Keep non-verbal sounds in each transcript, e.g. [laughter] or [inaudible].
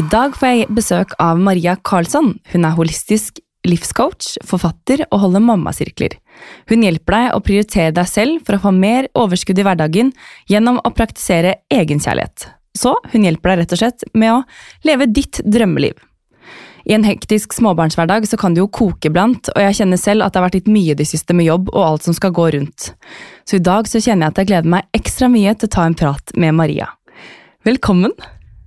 I dag får jag besök av Maria Karlsson. Hon är holistisk livscoach, författare och håller mammacirklar. Hon hjälper dig att prioritera dig själv för att få mer överskudd i vardagen genom att praktisera egenkärlek. Så hon hjälper dig rätt och slett med att leva ditt drömliv. I en hektisk småbarnsvardag så kan det ju koka ibland och jag känner själv att det har varit lite mycket det sista med jobb och allt som ska gå runt. Så i dag så känner jag att jag gläder mig extra mycket att ta en prat med Maria. Välkommen.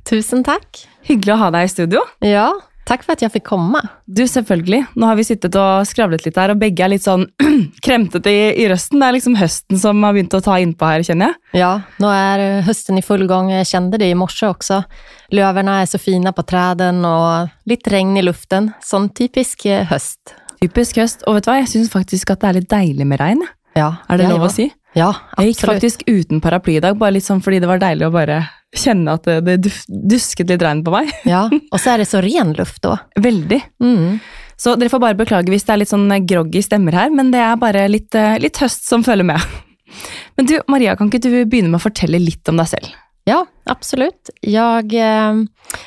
Tusen tack. Hyggelig å ha deg i studio. Ja, tack för att jag fick komma. Du, selvfølgelig. Nå har vi sittet og skravlet litt her, og begge er litt sånn [clears throat] kremtete i, i røsten. Det er liksom høsten som har begynt å ta innpå her, kjenner jeg. Ja, nu är hösten i full gång. Jag kände det i morse också. Lövarna är så fina på träden och lite regn i luften. Sån typisk eh, höst. Typisk høst. Og vet du hva, jeg syns faktisk at det er litt deilig med regn. Ja, Er det jag lov å si? Ja, Jeg gikk absolut. faktisk uten paraply i dag, bare litt sånn fordi det var deilig å bare kjenne at det, dusket litt regn på meg. [laughs] Ja, och så är det så ren luft då. Veldig. Mm. Så dere får bare beklage hvis det er litt sånn groggy stemmer her, men det bare litt, eh, litt høst som følger med. [laughs] Men du, Maria, kan ikke du begynne med å fortelle litt om deg selv? Ja, absolut. Jag eh,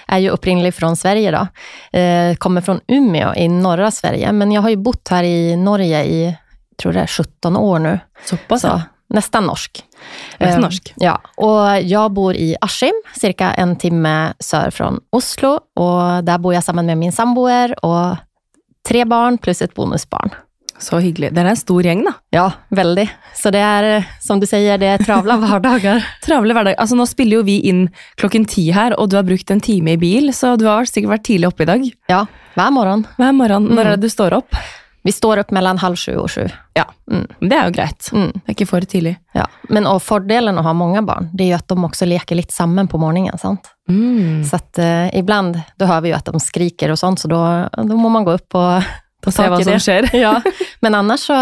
är ju upprinnelig från Sverige då. Eh, kommer från Umeå i norra Sverige, men jag har ju bott här i Norge i, tror det är 17 år nu. Såpass, Så, nästan norsk. Nästan Eh, norsk. Ja, och jag bor i Askim, cirka en timme sör från Oslo. Och där bor jag samman med min samboer och tre barn plus ett bonusbarn. Så hyggelig. Dere er en stor gjeng, da. Ja, väldigt. Så det är, som du säger, det är travla [laughs] vardagar. Travle hverdag. Altså, nå spiller jo vi inn klokken ti her, og du har brukt en time i bil, så du har sikkert vært tidlig oppe i dag. Ja, hver morgon. Hver morgen. Når Mm. det du står opp? Vi står upp mellan halv sju och sju. Ja, Mm. Det er jo greit. Mm. Det er ikke for tidlig. Ja. Men och fördelen att ha många barn, det är ju att de också leker lite samman på morgonen. Sant? Mm. Så att eh, ibland, då hör vi ju att de skriker och sånt, så då, då må man gå upp och [laughs] Få se i som det. skjer. [laughs] Ja, [laughs] men annars så,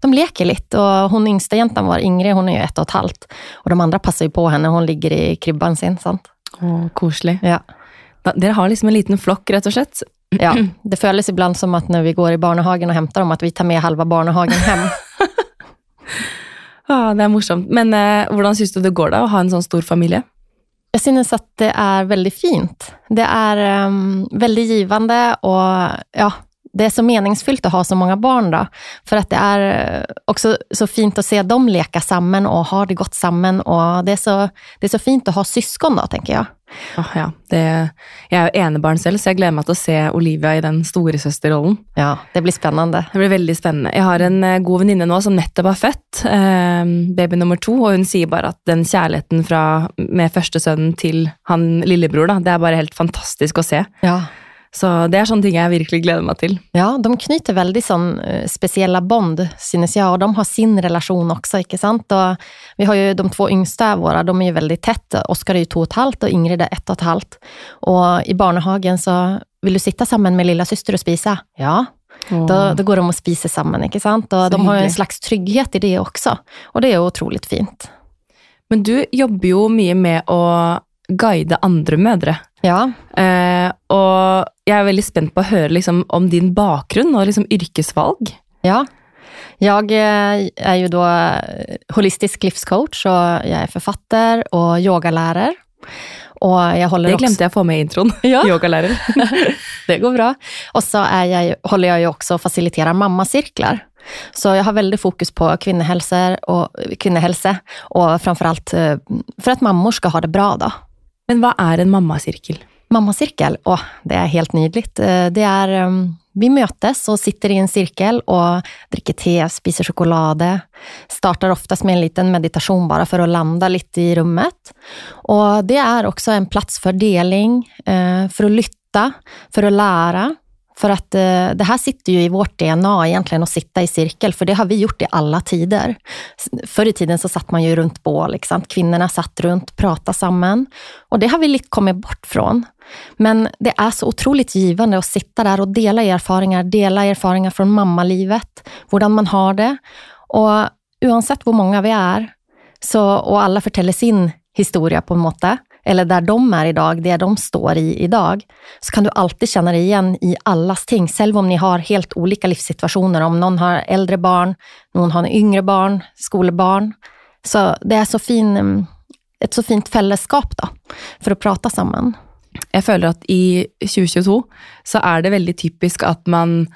de leker lite och hon yngsta jäntan var Ingrid, hon är ju ett och ett halvt. Och de andra passar ju på henne, hon ligger i kribban sin. Sant? Å, koselig. Ja. Dere har liksom en liten flokk, rett og slett. Ja, det føles ibland som att när vi går i barnehagen och hämtar dem, att vi tar med halva barnehagen hem. [laughs] Ah, det er morsomt. Men eh, hvordan syns du det går da, å ha en sånn stor familie? Jag synes att det är väldigt fint. Det är um, väldigt givande och ja, det är så meningsfyllt att ha så många barn då. För att det är eh, också så fint att se dem leka samman och ha det gott samman. Och det är så, det är så fint att ha syskon då, tänker jag. Ah, ja. det, jeg er jo enebarn selv, så meg til å se Olivia i den storesøsterrollen. Ja, det blir spännande. Det blir veldig spennende. Jeg har en eh, god venninne nå som nettopp har født, eh, baby nummer to, og hun sier bare at den kjærligheten fra, med førstesønnen til han lillebror, da, det er bare helt fantastisk å se. Ja. Så det er sånne ting jeg virkelig gleder meg til. Ja, de knyter väldigt sån, eh, speciella bond, synes jag, och de har sin relation också, ikke sant? Och vi har ju de två yngsta våra, de är ju väldigt tätt. Oskar är ju två och ett halvt och Ingrid är ett och ett halvt. Och i barnehagen så, vill du sitta samman med lilla syster och spisa? Ja, då, då går de och spiser samman, ikke sant? Och Så de har ju en slags trygghet i det också. Och det är otroligt fint. Men du jobber jo mye med å guide andre mødre. Ja, Eh, og jeg er veldig spent på å høre liksom, om din bakgrunn og liksom, yrkesvalg. Ja. Jag eh, är ju då eh, holistisk livscoach och jag är författare och yogalärare. Och jag håller Det också... glemte jeg å få med i introen. [laughs] Ja. [laughs] Yogalærer. [laughs] Det går bra. Och så är jag, håller jag ju också och faciliterar mammacirklar. Så jag har väldigt fokus på kvinnehälsa och, kvinnehälsa och framförallt eh, för att mammor ska ha det bra. Då. Men vad är en mammasirkel? Mammacirkel, åh, det är helt nydligt. Eh, det är, ehm, vi mötes och sitter i en cirkel och dricker te, spiser choklad. Startar oftast med en liten meditation bara för att landa lite i rummet. Och det är också en plats för delning, eh, för att lytta, för att lära. För att eh, det här sitter ju i vårt DNA egentligen att sitta i cirkel, för det har vi gjort i alla tider. Förr i tiden så satt man ju runt bål, liksom. kvinnorna satt runt, pratade samman. Och det har vi lite kommit bort från. Men det är så otroligt givande att sitta där och dela erfarenheter, dela erfarenheter från mammalivet, hur man har det. Och oavsett hur många vi är, så, och alla forteller sin historia på en måte, eller där de är idag, det de står i idag, så kan du alltid känna dig igen i allas ting, Själv om ni har helt olika livssituationer. Om någon har äldre barn, någon har yngre barn, skolbarn. Så det är så fin, mm, ett så fint fällskap då, för att prata samman. Jag känner att i 2022 så är det väldigt typiskt att man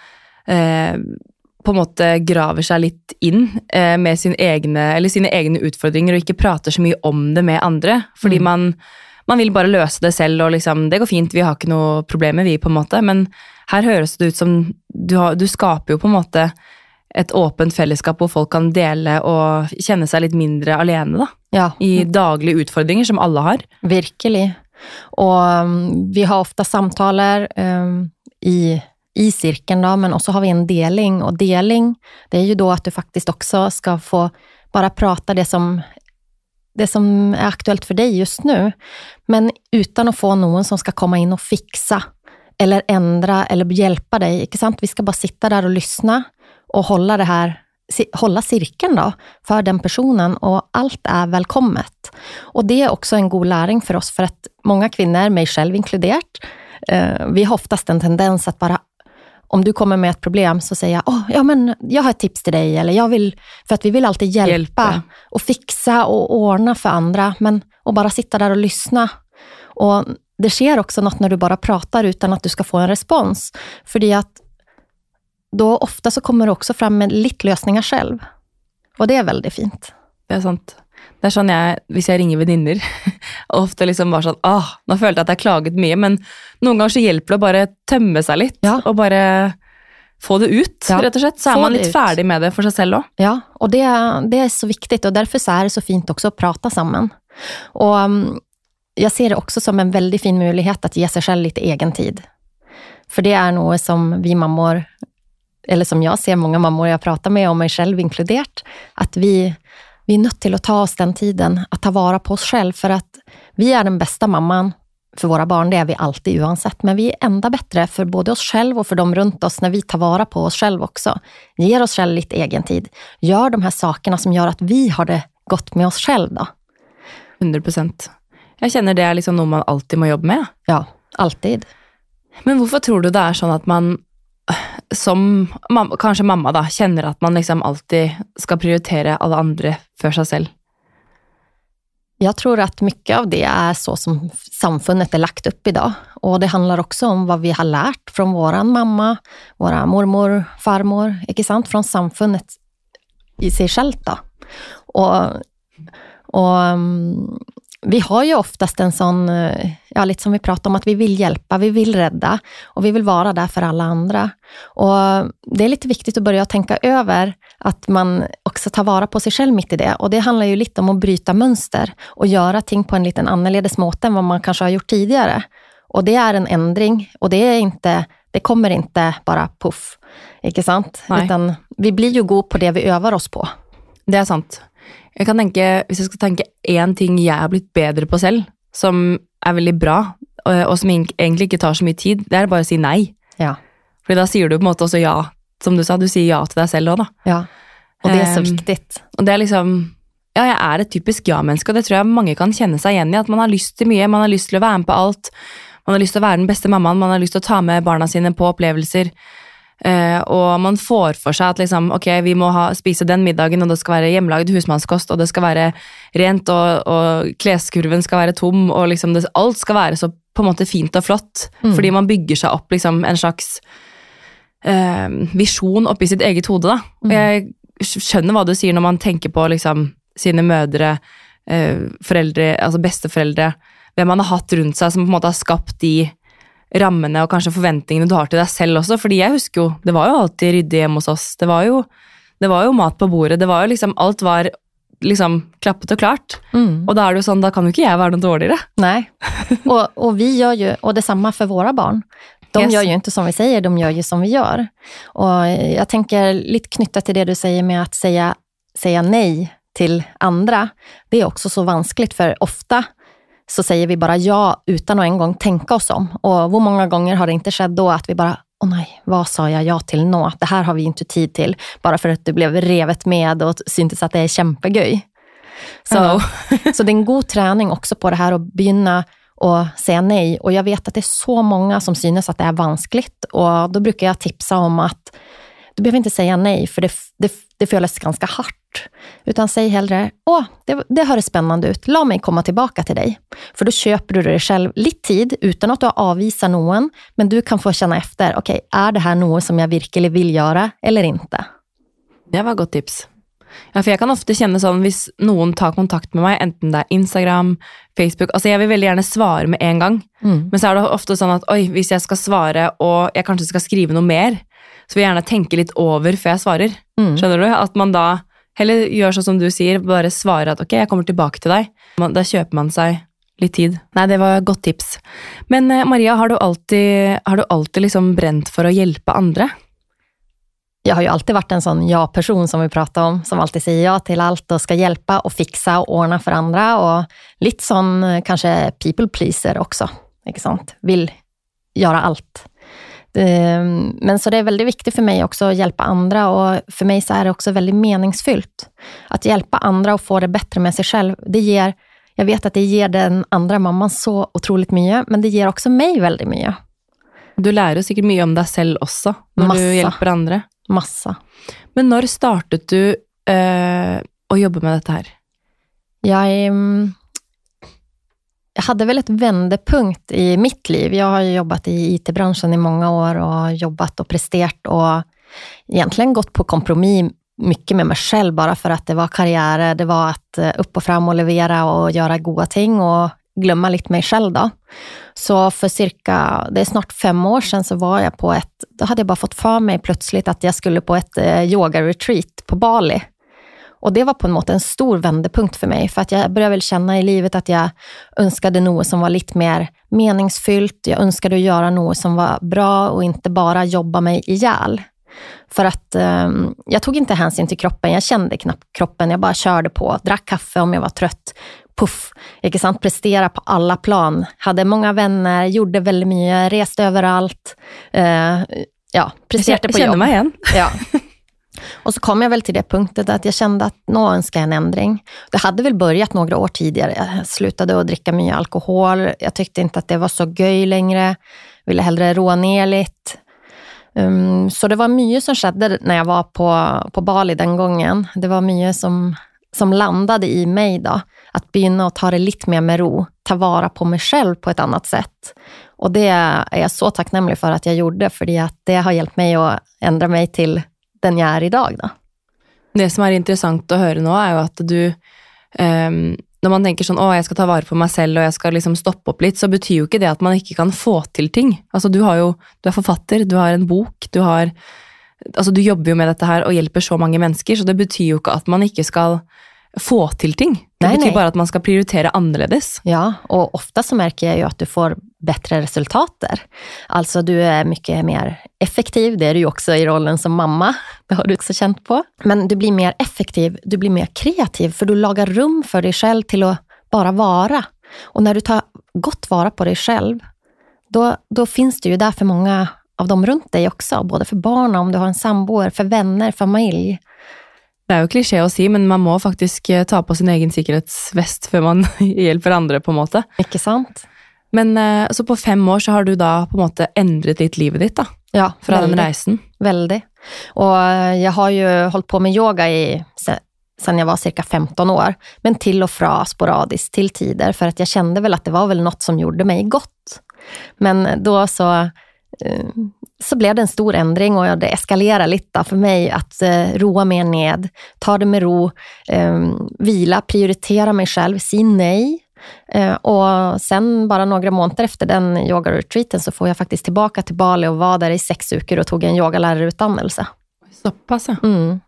eh, på en måte graver seg litt inn eh, med sin egne, eller sine egne utfordringer og ikke prater så mye om det med andre. Fordi Mm. man, man vil bare løse det selv, og liksom, det går fint, vi har ikke noe problemer, vi, på en måte. Men her høres det ut som du, har, du skaper jo på en måte et åpent fellesskap hvor folk kan dele og kjenne seg litt mindre alene, da. Ja, I daglige utfordringer som alle har. Virkelig. Og um, vi har ofta samtaler um, i, i cirkeln, då, men också har vi en deling. Och deling, det är ju då att du faktiskt också ska få bara prata det som, det som är aktuellt för dig just nu. Men utan att få någon som ska komma in och fixa eller ändra eller hjälpa dig. Inte sant? Vi ska bara sitta där och lyssna och hålla det här hålla cirkeln då, för den personen och allt är välkommet. Och det är också en god läring för oss, för att många kvinnor, mig själv inkluderat, eh, vi har oftast en tendens att bara om du kommer med ett problem så säger jag, oh, ja, men jag har ett tips till dig, eller jag vill, för att vi vill alltid hjälpa, Hjälpa. och fixa och ordna för andra, men och bara sitta där och lyssna. Och det sker också något när du bara pratar utan att du ska få en respons. För det är att då ofta så kommer du också fram med lite lösningar själv. Och det är väldigt fint. Det er sant. Det er sånn jeg, Hvis jeg ringer venninner, [laughs] og ofte liksom bare sånn Åh, nå følte jeg at jeg klaget mye, men noen ganger så hjelper det å bare tømme seg litt. Ja. Og bare få det ut, Ja, rett og slett. Så få er man litt ut. ferdig med det for seg selv òg. Ja, och det, det är så viktigt och därför så är det så fint också att prata samman. Och um, jag ser det också som en väldigt fin möjlighet att ge sig själv lite egen tid. För det är något som vi mammor, eller som jag ser många mammor jag pratar med, och mig själv inkluderat, att vi, vi är nött till att ta oss den tiden, att ta vara på oss själv, för att vi är den bästa mamman för våra barn, det är vi alltid oavsett, men vi är ända bättre för både oss själva och för dem runt oss när vi tar vara på oss själva också. Ger oss själva lite egen tid. Gör de här sakerna som gör att vi har det gott med oss själva. Då. 100% Jeg kjenner det er liksom noe man alltid må jobbe med. Ja, alltid. Men hvorfor tror du det er sånn at man som mamma, kanske mamma då, känner att man liksom alltid ska prioritera alla andra för sig själv? Jag tror att mycket av det är så som samfundet är lagt upp idag. Och det handlar också om vad vi har lärt från våran mamma, våra mormor, farmor, inte sant? Från samfundet i sig självt. Då. Och, och mm, vi har ju oftast en sån, eh, ja, lite som vi pratar om, att vi vill hjälpa, vi vill rädda och vi vill vara där för alla andra. Och det är lite viktigt att börja tänka över att man också tar vara på sig själv mitt i det. Och det handlar ju lite om att bryta mönster och göra ting på en liten annorledes måte än vad man kanske har gjort tidigare. Och det är en ändring och det, är inte, det kommer inte bara puff. Inte sant? Nej. Utan vi blir ju god på det vi övar oss på. Det er sant. Jeg kan tenke, Hvis jeg skal tenke én ting jeg har blitt bedre på selv, som er veldig bra, og, og som egentlig ikke tar så mye tid, det er bare å si nei. Ja. Fordi da sier du på en måte også ja, som du sa, du sier ja til deg selv òg, da. ja. Och det är så Ehm, viktigt. Og det er liksom Ja, jeg er et typisk ja-menneske, og det tror jeg mange kan kjenne seg igjen i. At man har lyst til mye, man har lyst til å være med på alt. Man har lyst til å være den beste mammaen, man har lyst til å ta med barna sine på opplevelser. Eh, og man får for seg at liksom, ok, vi må ha, spise den middagen, og det skal være hjemmelagd husmannskost, og det skal være rent, og, og kleskurven skal være tom, og liksom det, alt skal være så på en måte fint og flott. Mm. Fordi man bygger seg opp liksom en slags eh, visjon oppi sitt eget hode. Da. Og Jeg skjønner hva du sier når man tenker på liksom, sine mødre, eh, foreldre, altså besteforeldre, hvem man har hatt rundt seg som på en måte har skapt de rammene og kanskje forventningene du har til deg selv også. Fordi jeg husker jo, det var jo alltid ryddig hjemme hos oss. Det var jo, det var jo mat på bordet. Det var jo liksom, alt var liksom klappet og klart. Mm. Og da er det jo sånn, da kan jo ikke jeg være noe dårligere. Nej. Och, och vi gör ju, och detsamma för våra barn. De Yes. gör ju inte som vi säger, de gör ju som vi gör. Och jag tänker lite knyttat till det du säger med att säga, säga nej till andra. Det är också så vanskligt, för ofta så säger vi bara ja utan att en gång tänka oss om. Och hur många gånger har det inte skett då att vi bara, åh nej, vad sa jag ja till nå? Det här har vi inte tid till. Bara för att det blev revet med och syntes att det är kämpegöj. Så, [laughs] så det är en god träning också på det här att begynna och säga nej. Och jag vet att det är så många som synes att det är vanskligt. Och då brukar jag tipsa om att du behöver inte säga nej, för det, det, det føles ganska hårt bort. Utan säg hellre, åh, det, det hör spännande ut, låt mig komma tillbaka till dig. För då köper du dig själv lite tid utan att du avvisar någon, men du kan få känna efter, okej, okay, är det här något som jag verkligen vill göra eller inte? Det var ett gott tips. Ja, for jeg kan ofte kjenne sånn hvis noen tar kontakt med meg, enten det er Instagram, Facebook Altså, jeg vil veldig gjerne svare med en gang, mm. men så er det ofte sånn at oi, hvis jeg skal svare og jeg kanskje skal skrive noe mer, så vil jeg gjerne tenke litt over før jeg svarer. Mm. Skjønner du? At man da heller gjør sånn som du sier, bare svarer at ok, jeg kommer tilbake til deg. Da kjøper man seg litt tid. Nei, det var et godt tips. Men eh, Maria, har du alltid, har du alltid liksom brent for å hjelpe andre? Jag har ju alltid varit en sån ja-person som vi pratar om, som alltid säger ja till allt och ska hjälpa och fixa och ordna för andra och lite sån eh, kanske people pleaser också. Inte sant? Vill göra allt. Ehm, men så det är väldigt viktigt för mig också att hjälpa andra och för mig så är det också väldigt meningsfyllt. Att hjälpa andra och få det bättre med sig själv, det ger, jag vet att det ger den andra mamman så otroligt mycket, men det ger också mig väldigt mycket. Du lär dig säkert mycket om dig själv också, när Massa. du hjälper andra. Massa. Men när startade du eh, att jobba med det här? Jag, mm, jag hade väl ett vändepunkt i mitt liv. Jag har jobbat i IT-branschen i många år och jobbat och presterat och egentligen gått på kompromiss mycket med mig själv bara för att det var karriärer, det var att eh, upp och fram och leverera och göra goda ting och glömma lite mig själv då. Så för cirka, det är snart fem år sedan, så var jag på ett, då hade jag bara fått för mig plötsligt att jag skulle på ett eh, yoga-retreat på Bali. Och det var på något en stor vändepunkt för mig, för att jag började väl känna i livet att jag önskade något som var lite mer meningsfyllt. Jag önskade att göra något som var bra och inte bara jobba mig ihjäl. För att eh, jag tog inte hänsyn till kroppen. Jag kände knappt kroppen. Jag bara körde på. Drack kaffe om jag var trött. Puff, inte sant? Prestera på alla plan. Hade många vänner, gjorde väldigt mycket, reste överallt. Eh, ja, presterade på jobb. Känner mig igen. Ja. [laughs] Och så kom jag väl till det punkten att jag kände att nu önskar jag en ändring. Det hade väl börjat några år tidigare. Jag slutade att dricka mycket alkohol. Jag tyckte inte att det var så göj längre. Ville hellre roa ner lite. Um, så det var mycket som skedde när jag var på, på Bali den gången. Det var mycket som, som landade i mig då. Att börja ta det lite mer med ro. Ta vara på mig själv på ett annat sätt. Och det är jag så tacknämlig för att jag gjorde, för att det har hjälpt mig att ändra mig till den jag är idag. Då. Det som är intressant att höra nu är ju att du um när man tänker sånn, å, jeg skal ta vare på mig själv och jag ska liksom stoppe opp litt, så betyder ju inte det att man inte kan få till ting. Altså, du, har jo, du er forfatter, du har en bok, du har altså, Du jobber ju med dette her og hjelper så många människor, så det betyder ju inte att man inte ska få till ting. Det nej, betyder nej. bara att man ska prioritera annorlunda. Ja, och ofta så märker jag ju att du får bättre resultater. Alltså du är mycket mer effektiv, det är du ju också i rollen som mamma. Det har du också känt på. Men du blir mer effektiv, du blir mer kreativ, för du lagar rum för dig själv till att bara vara. Och när du tar gott vara på dig själv, då, då finns det ju där för många av dem runt dig också. Både för barn, om du har en sambo, för vänner, familj. Det är ju kliché att säga, men man måste faktiskt eh, ta på sin egen säkerhetsväst för man [laughs] hjälper andra på något sätt. Inte sant? Men eh, så på fem år så har du då på något ändrat ditt livet ditt då? Ja, Från väldigt, den resan? Väldigt. Och eh, jag har ju hållit på med yoga i, sen jag var cirka 15 år, men till och från sporadiskt, till tider, för att jag kände väl att det var väl något som gjorde mig gott. Men då så så blev det en stor ändring och det eskalerade lite för mig att eh, roa mer ned, ta det med ro, eh, vila, prioritera mig själv, säga nej. Eh, och sen bara några månader efter den yoga-retreaten så får jag faktiskt tillbaka till Bali och var där i sex veckor och tog en yogalärarutdannelse. Så pass? Mm.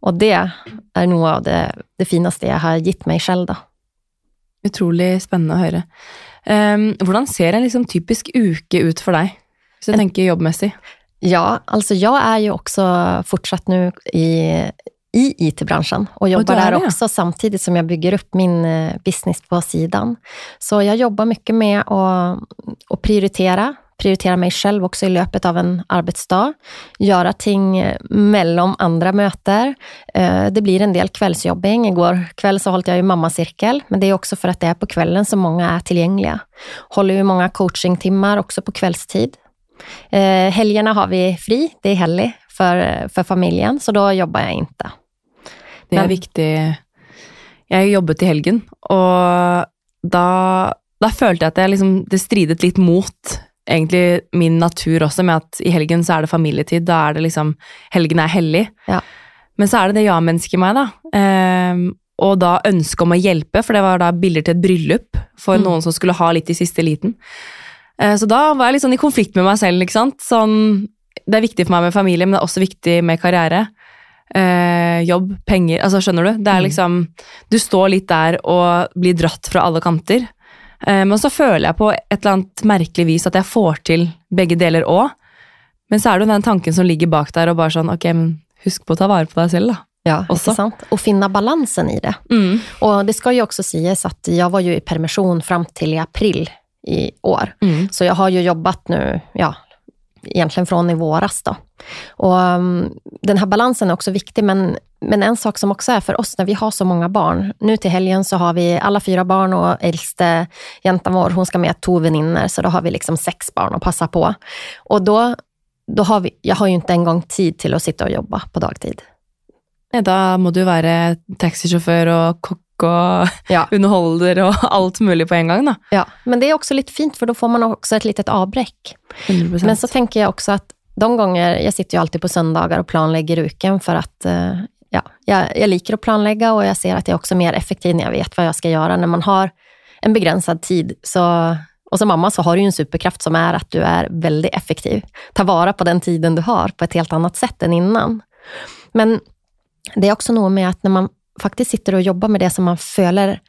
Och det är nog av det, det finaste jag har gett mig själv. Då. Otroligt spännande att höra. Um, hur ser en liksom typisk uke ut för dig? Så jag tänker jobbmässigt. Ja, alltså jag är ju också fortsatt nu i, i IT-branschen och jobbar och där det. också samtidigt som jag bygger upp min eh, business på sidan. Så jag jobbar mycket med att, att prioritera, prioritera mig själv också i löpet av en arbetsdag, göra ting mellan andra möten. Eh, det blir en del kvällsjobbing. Igår kväll så hållit jag ju mammacirkel, men det är också för att det är på kvällen som många är tillgängliga. Håller ju många coachingtimmar också på kvällstid. Eh, helgerna har vi fri, det är helg för, för familjen, så då jobbar jag inte. Det er Men- viktig. Jeg jobbet i helgen, og da, da følte jeg at jeg liksom, det stridet litt mot egentlig min natur også, med at i helgen så er det familietid. Da er det liksom Helgen er hellig. Ja. Men så er det det ja-mennesket i meg, da. Ehm, og da ønsket om å hjelpe, for det var da bilder til et bryllup for Mm. noen som skulle ha litt i siste liten. Eh, Så da var jeg litt sånn i konflikt med meg selv, ikke sant. Sånn, det er viktig for meg med familie, men det er også viktig med karriere. Eh, jobb, penger, altså skjønner du? Det er Mm. liksom, du står litt der og blir dratt fra alle kanter. Eh, men så føler jeg på et eller annet merkelig vis at jeg får til begge deler òg. Men så er det jo den tanken som ligger bak der, og bare sånn, ok, men husk på å ta vare på deg selv, da. Ja, Också. sant? Och finna balansen i det. Mm. Och det ska ju också sägas att jag var ju i permission fram till i april i år. Mm. Så jag har ju jobbat nu, ja, egentligen från i våras då. Och um, den här balansen är också viktig, men, men en sak som också är för oss när vi har så många barn. Nu till helgen så har vi alla fyra barn och äldste jäntan vår, hon ska med två väninnor, så då har vi liksom sex barn att passa på. Och då, då har vi, jag har ju inte en gång tid till att sitta och jobba på dagtid. Ja, Da må du være taxisjåfør og kokk og Ja. [laughs] underholder og [laughs] alt mulig på en gang, da. Ja, men det är också lite fint för då får man också ett litet avbräck. 100 Men så tänker jag också att de gånger, jag sitter ju alltid på söndagar och planlägger uken för att eh, ja, jag, jag liker att planlägga och jag ser att jag är också mer effektiv när jag vet vad jag ska göra. När man har en begränsad tid, så, och som mamma så har du ju en superkraft som är att du är väldigt effektiv. Ta vara på den tiden du har på ett helt annat sätt än innan. Men det är också något med att när man faktiskt sitter och jobbar med det som man följer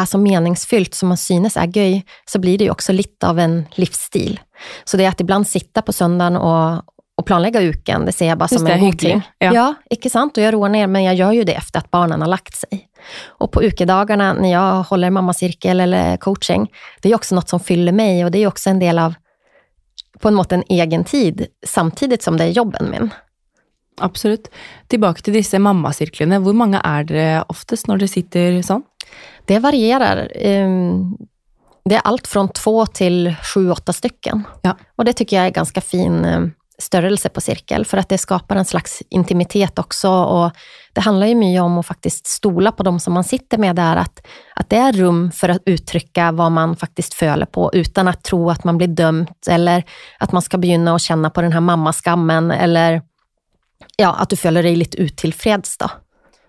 är så meningsfyllt, som man synes är göj, så blir det ju också lite av en livsstil. Så det är att ibland sitta på söndagen och, och planlägga uken, det ser jag bara Just som det, en god ting. Ja. Ja, icke sant? Och jag roar ner, men jag gör ju det efter att barnen har lagt sig. Och på ukedagarna när jag håller mammacirkel eller coaching, det är också något som fyller mig och det är också en del av, på en måte en egen tid, samtidigt som det är jobben min. Absolutt. Tilbake til disse mammasirklene. Hvor mange er dere oftest når dere sitter sånn? Det varierar. Ehm, Det är allt från två till sju, åtta stycken. Ja. Och det tycker jag är ganska fin eh, störrelse på cirkel, för att det skapar en slags intimitet också. Och det handlar ju mycket om att faktiskt stola på de som man sitter med där, att, att det är rum för att uttrycka vad man faktiskt följer på, utan att tro att man blir dömt, eller att man ska begynna att känna på den här mammaskammen, eller ja, att du följer dig lite utillfreds. Då.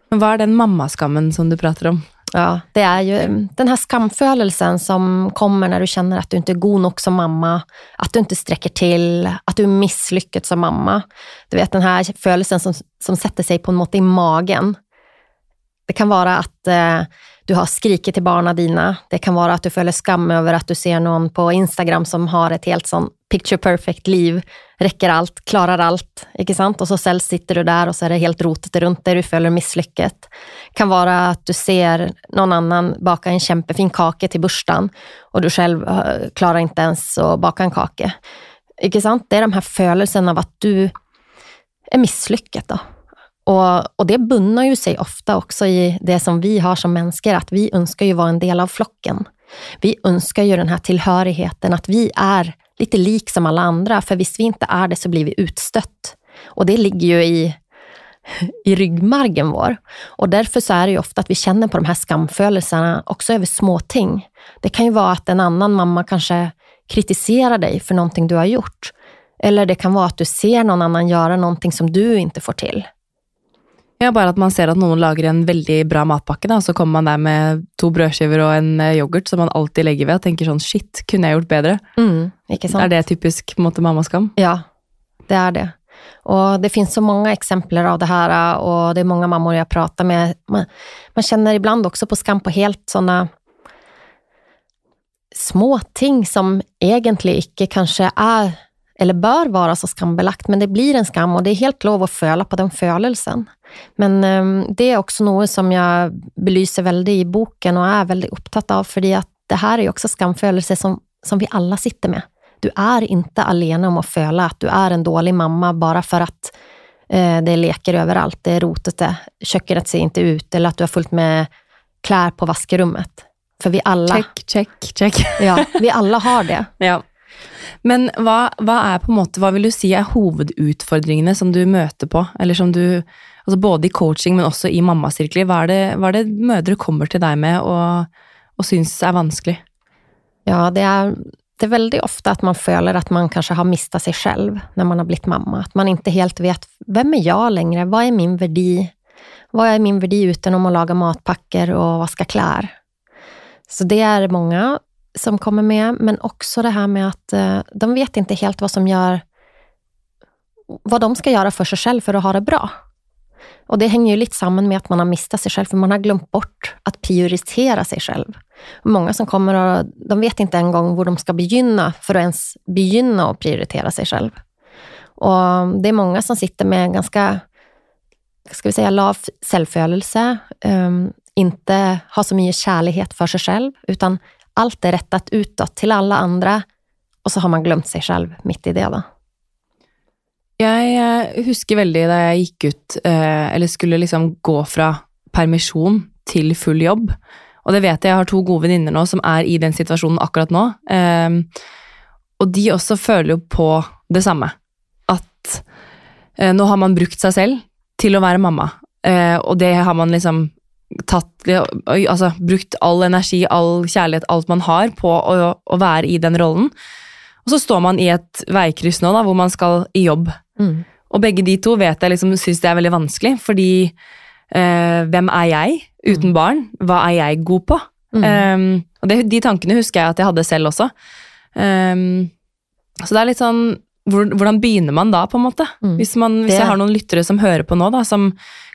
Men hva er den mammaskammen som du prater om? Ja, det är ju mm, den här skamfølelsen som kommer när du känner att du inte är god nog som mamma, att du inte sträcker till, att du är misslyckad som mamma. Du vet den här følelsen som, som sätter sig på måte i magen. Det kan vara att eh, du har skrikit till barnen dina. Det kan vara att du följer skam över att du ser någon på Instagram som har ett helt sån picture perfect liv, räcker allt, klarar allt, inte sant? Och så själv sitter du där och så är det helt rotet runt dig, du följer misslycket. kan vara att du ser någon annan baka en kämpefin kake till bursdagen och du själv eh, klarar inte ens att baka en kake. Inte sant? Det är de här födelsen av att du är misslyckad. Då. Och, och det bunnar ju sig ofta också i det som vi har som människor, att vi önskar ju vara en del av flocken. Vi önskar ju den här tillhörigheten, att vi är lite lik som alla andra, för visst vi inte är det så blir vi utstött. Och det ligger ju i, i ryggmargen vår. Och därför så är det ju ofta att vi känner på de här skamfölelserna också över småting. Det kan ju vara att en annan mamma kanske kritiserar dig för någonting du har gjort. Eller det kan vara att du ser någon annan göra någonting som du inte får till. Ja, bare at man ser at noen lager en veldig bra matpakke, da, og så kommer man der med to brødskiver og en eh, yoghurt som man alltid legger ved, og tenker sånn shit, kunne jeg gjort bedre? Mm, ikke sant? Er det typisk på en måte mammaskam? Ja, det är det. Och Det finns så många exempel av det här och det är många mammor jag pratar med. Man, man känner ibland också på skam på helt sådana små ting som egentligen icke kanske är eller bör vara så skambelagt, men det blir en skam och det är helt lov att föla på den følelsen. Men eh, det är också något som jag belyser väldigt i boken och är väldigt upptatt av, för att det här är också skamfølelse som, som vi alla sitter med. Du är inte alene om att föla att du är en dålig mamma bara för att eh, det leker överallt, det är rotete, köket ser inte ut eller att du har fullt med kläder på vaskerummet. För vi alla, Check, check, check. ja, [laughs] vi alla har det. Ja. Men hva, hva er på en måte, hva vil du si er hovedutfordringene som du møter på, eller som du altså både i coaching, men også i mammasirkler. Hva är det, hva er det mødre kommer til deg med og, og syns er vanskelig? Ja, det är, det är väldigt ofta att man føler att man kanske har mistat sig själv när man har blivit mamma. Att man inte helt vet, vem är jag längre? Vad är min värdi? Vad är min värdi utenom att laga matpacker och vaska klär? Så det är många som kommer med, men också det här med att eh, de vet inte helt vad som gör vad de ska göra för sig själv för att ha det bra. Och det hänger ju lite samman med att man har mistat sig själv, för man har glömt bort att prioritera sig själv. Många som kommer och de vet inte en gång var de ska begynna för att ens begynna att prioritera sig själv. Och det är många som sitter med ganska, ska vi säga, lav självförelse, um, ehm, inte har så mycket kärlighet för sig själv, utan allt är rättat utåt till alla andra och så har man glömt sig själv mitt i det. Då. Jag eh, husker väldigt när jag gick ut, eh, eller skulle liksom gå från permission till full jobb. Och det vet jag, jag har två goda vänner som är i den situationen akkurat nu. Ehm, och de också føler på det samme. At eh, nu har man brukt sig själv till att vara mamma, Och det har man liksom tatt Altså brukt all energi, all kjærlighet, alt man har på å, å være i den rollen. Og så står man i et veikryss nå da, hvor man skal i jobb Mm. Og begge de to vet jeg liksom syns det er veldig vanskelig, fordi eh, hvem er jeg uten mm. barn? Hva er jeg god på? Mm. Um, og det, de tankene husker jeg at jeg hadde selv også. Um, så det er litt sånn Hvordan begynner man da, på en måte? Mm. Hvis, man, hvis jeg har noen lyttere som hører på nå, da, som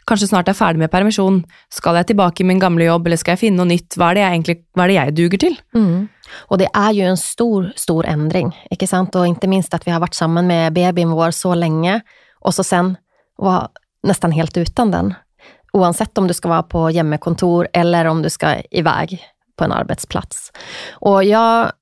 kanskje snart er ferdig med permisjon. Skal jeg tilbake i min gamle jobb, eller skal jeg finne noe nytt? Hva er det jeg, egentlig, er det jeg duger til? Mm. Och det är ju en stor, stor ändring. Inte sant? Och inte minst att vi har varit samman med bebisen vår så länge och så sen vara nästan helt utan den. Oavsett om du ska vara på hemmakontor eller om du ska iväg på en arbetsplats. Och jag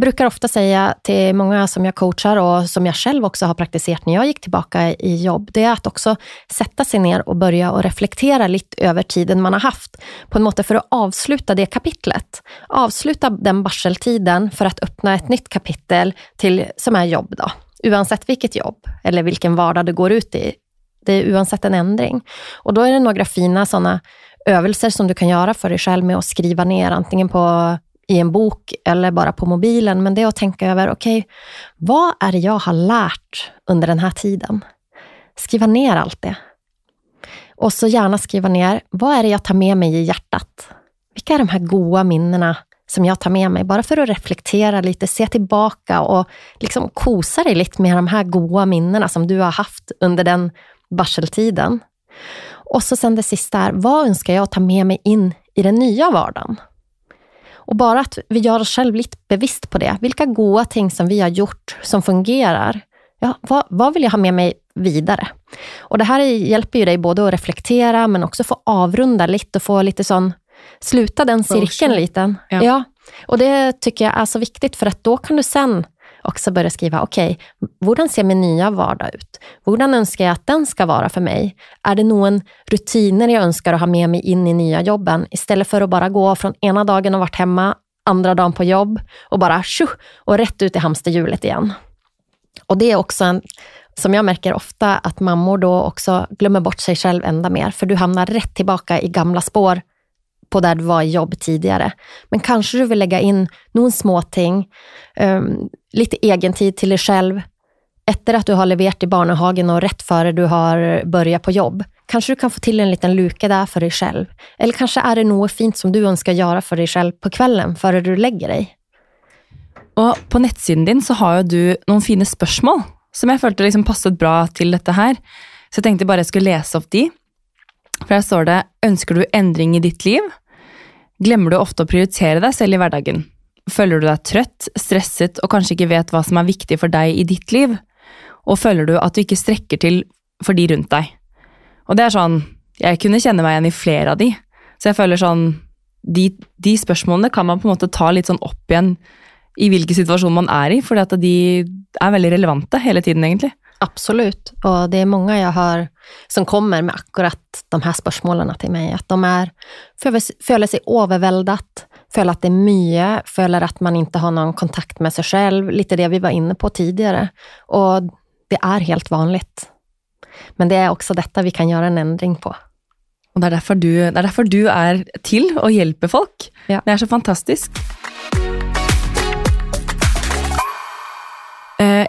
brukar ofta säga till många som jag coachar och som jag själv också har praktiserat när jag gick tillbaka i jobb, det är att också sätta sig ner och börja och reflektera lite över tiden man har haft, på en måte för att avsluta det kapitlet. Avsluta den varseltiden för att öppna ett nytt kapitel till, som är jobb då. Oavsett vilket jobb eller vilken vardag du går ut i. Det är oavsett en ändring. Och då är det några fina sådana övelser som du kan göra för dig själv med att skriva ner, antingen på, i en bok eller bara på mobilen. Men det är att tänka över, okej, okay, vad är det jag har lärt under den här tiden? Skriva ner allt det. Och så gärna skriva ner, vad är det jag tar med mig i hjärtat? Vilka är de här goda minnena som jag tar med mig? Bara för att reflektera lite, se tillbaka och liksom kosa dig lite med de här goda minnena som du har haft under den varseltiden. Och så sen det sista är, vad önskar jag ta med mig in i den nya vardagen? Och bara att vi gör oss själva lite bevisst på det. Vilka goda ting som vi har gjort som fungerar. Ja, vad, vad vill jag ha med mig vidare? Och det här hjälper ju dig både att reflektera, men också få avrunda lite och få lite sån, sluta den cirkeln lite. Ja. ja. Och det tycker jag är så viktigt, för att då kan du sen också börja skriva, okej, okay, hur ser min nya vardag ut? Hur önskar jag att den ska vara för mig? Är det någon rutiner jag önskar att ha med mig in i nya jobben? Istället för att bara gå från ena dagen och varit hemma, andra dagen på jobb och bara tjo, och rätt ut i hamsterhjulet igen. Och det är också en, som jag märker ofta, att mammor då också glömmer bort sig själv ända mer, för du hamnar rätt tillbaka i gamla spår på där du var i jobb tidigare. Men kanske du vill lägga in någon småting, um, ehm, lite egen tid till dig själv, efter att du har levererat i barnehagen och rätt före du har börjat på jobb. Kanske du kan få till en liten luka där för dig själv. Eller kanske är det något fint som du önskar göra för dig själv på kvällen före du lägger dig. Och på din så har du några fina frågor som jag følte liksom passade bra till detta här. Så jag tänkte bara jag skulle läsa upp de. För här står det Önskar du ändring i ditt liv? Glemmer du ofta att prioritera dig själv i vardagen? Føler du deg trøtt, stresset og kanskje ikke vet hva som er viktig for deg i ditt liv? Og føler du at du ikke strekker til for de rundt deg? Og det er sånn Jeg kunne kjenne meg igjen i flere av de. Så jeg føler sånn de, de spørsmålene kan man på en måte ta litt sånn opp igjen i hvilken situasjon man är i, för att de är väldigt relevanta hela tiden egentligen. Absolut, och det är många jag hör som kommer med akkurat de här spörsmålen till mig, att de är, føler sig överväldat, føler att det är mycket, føler att man inte har någon kontakt med sig själv, lite det vi var inne på tidigare. Och det är helt vanligt. Men det är också detta vi kan göra en ändring på. Og det er derfor du, det er, derfor du er til og hjelper folk. Ja. Det er så fantastisk.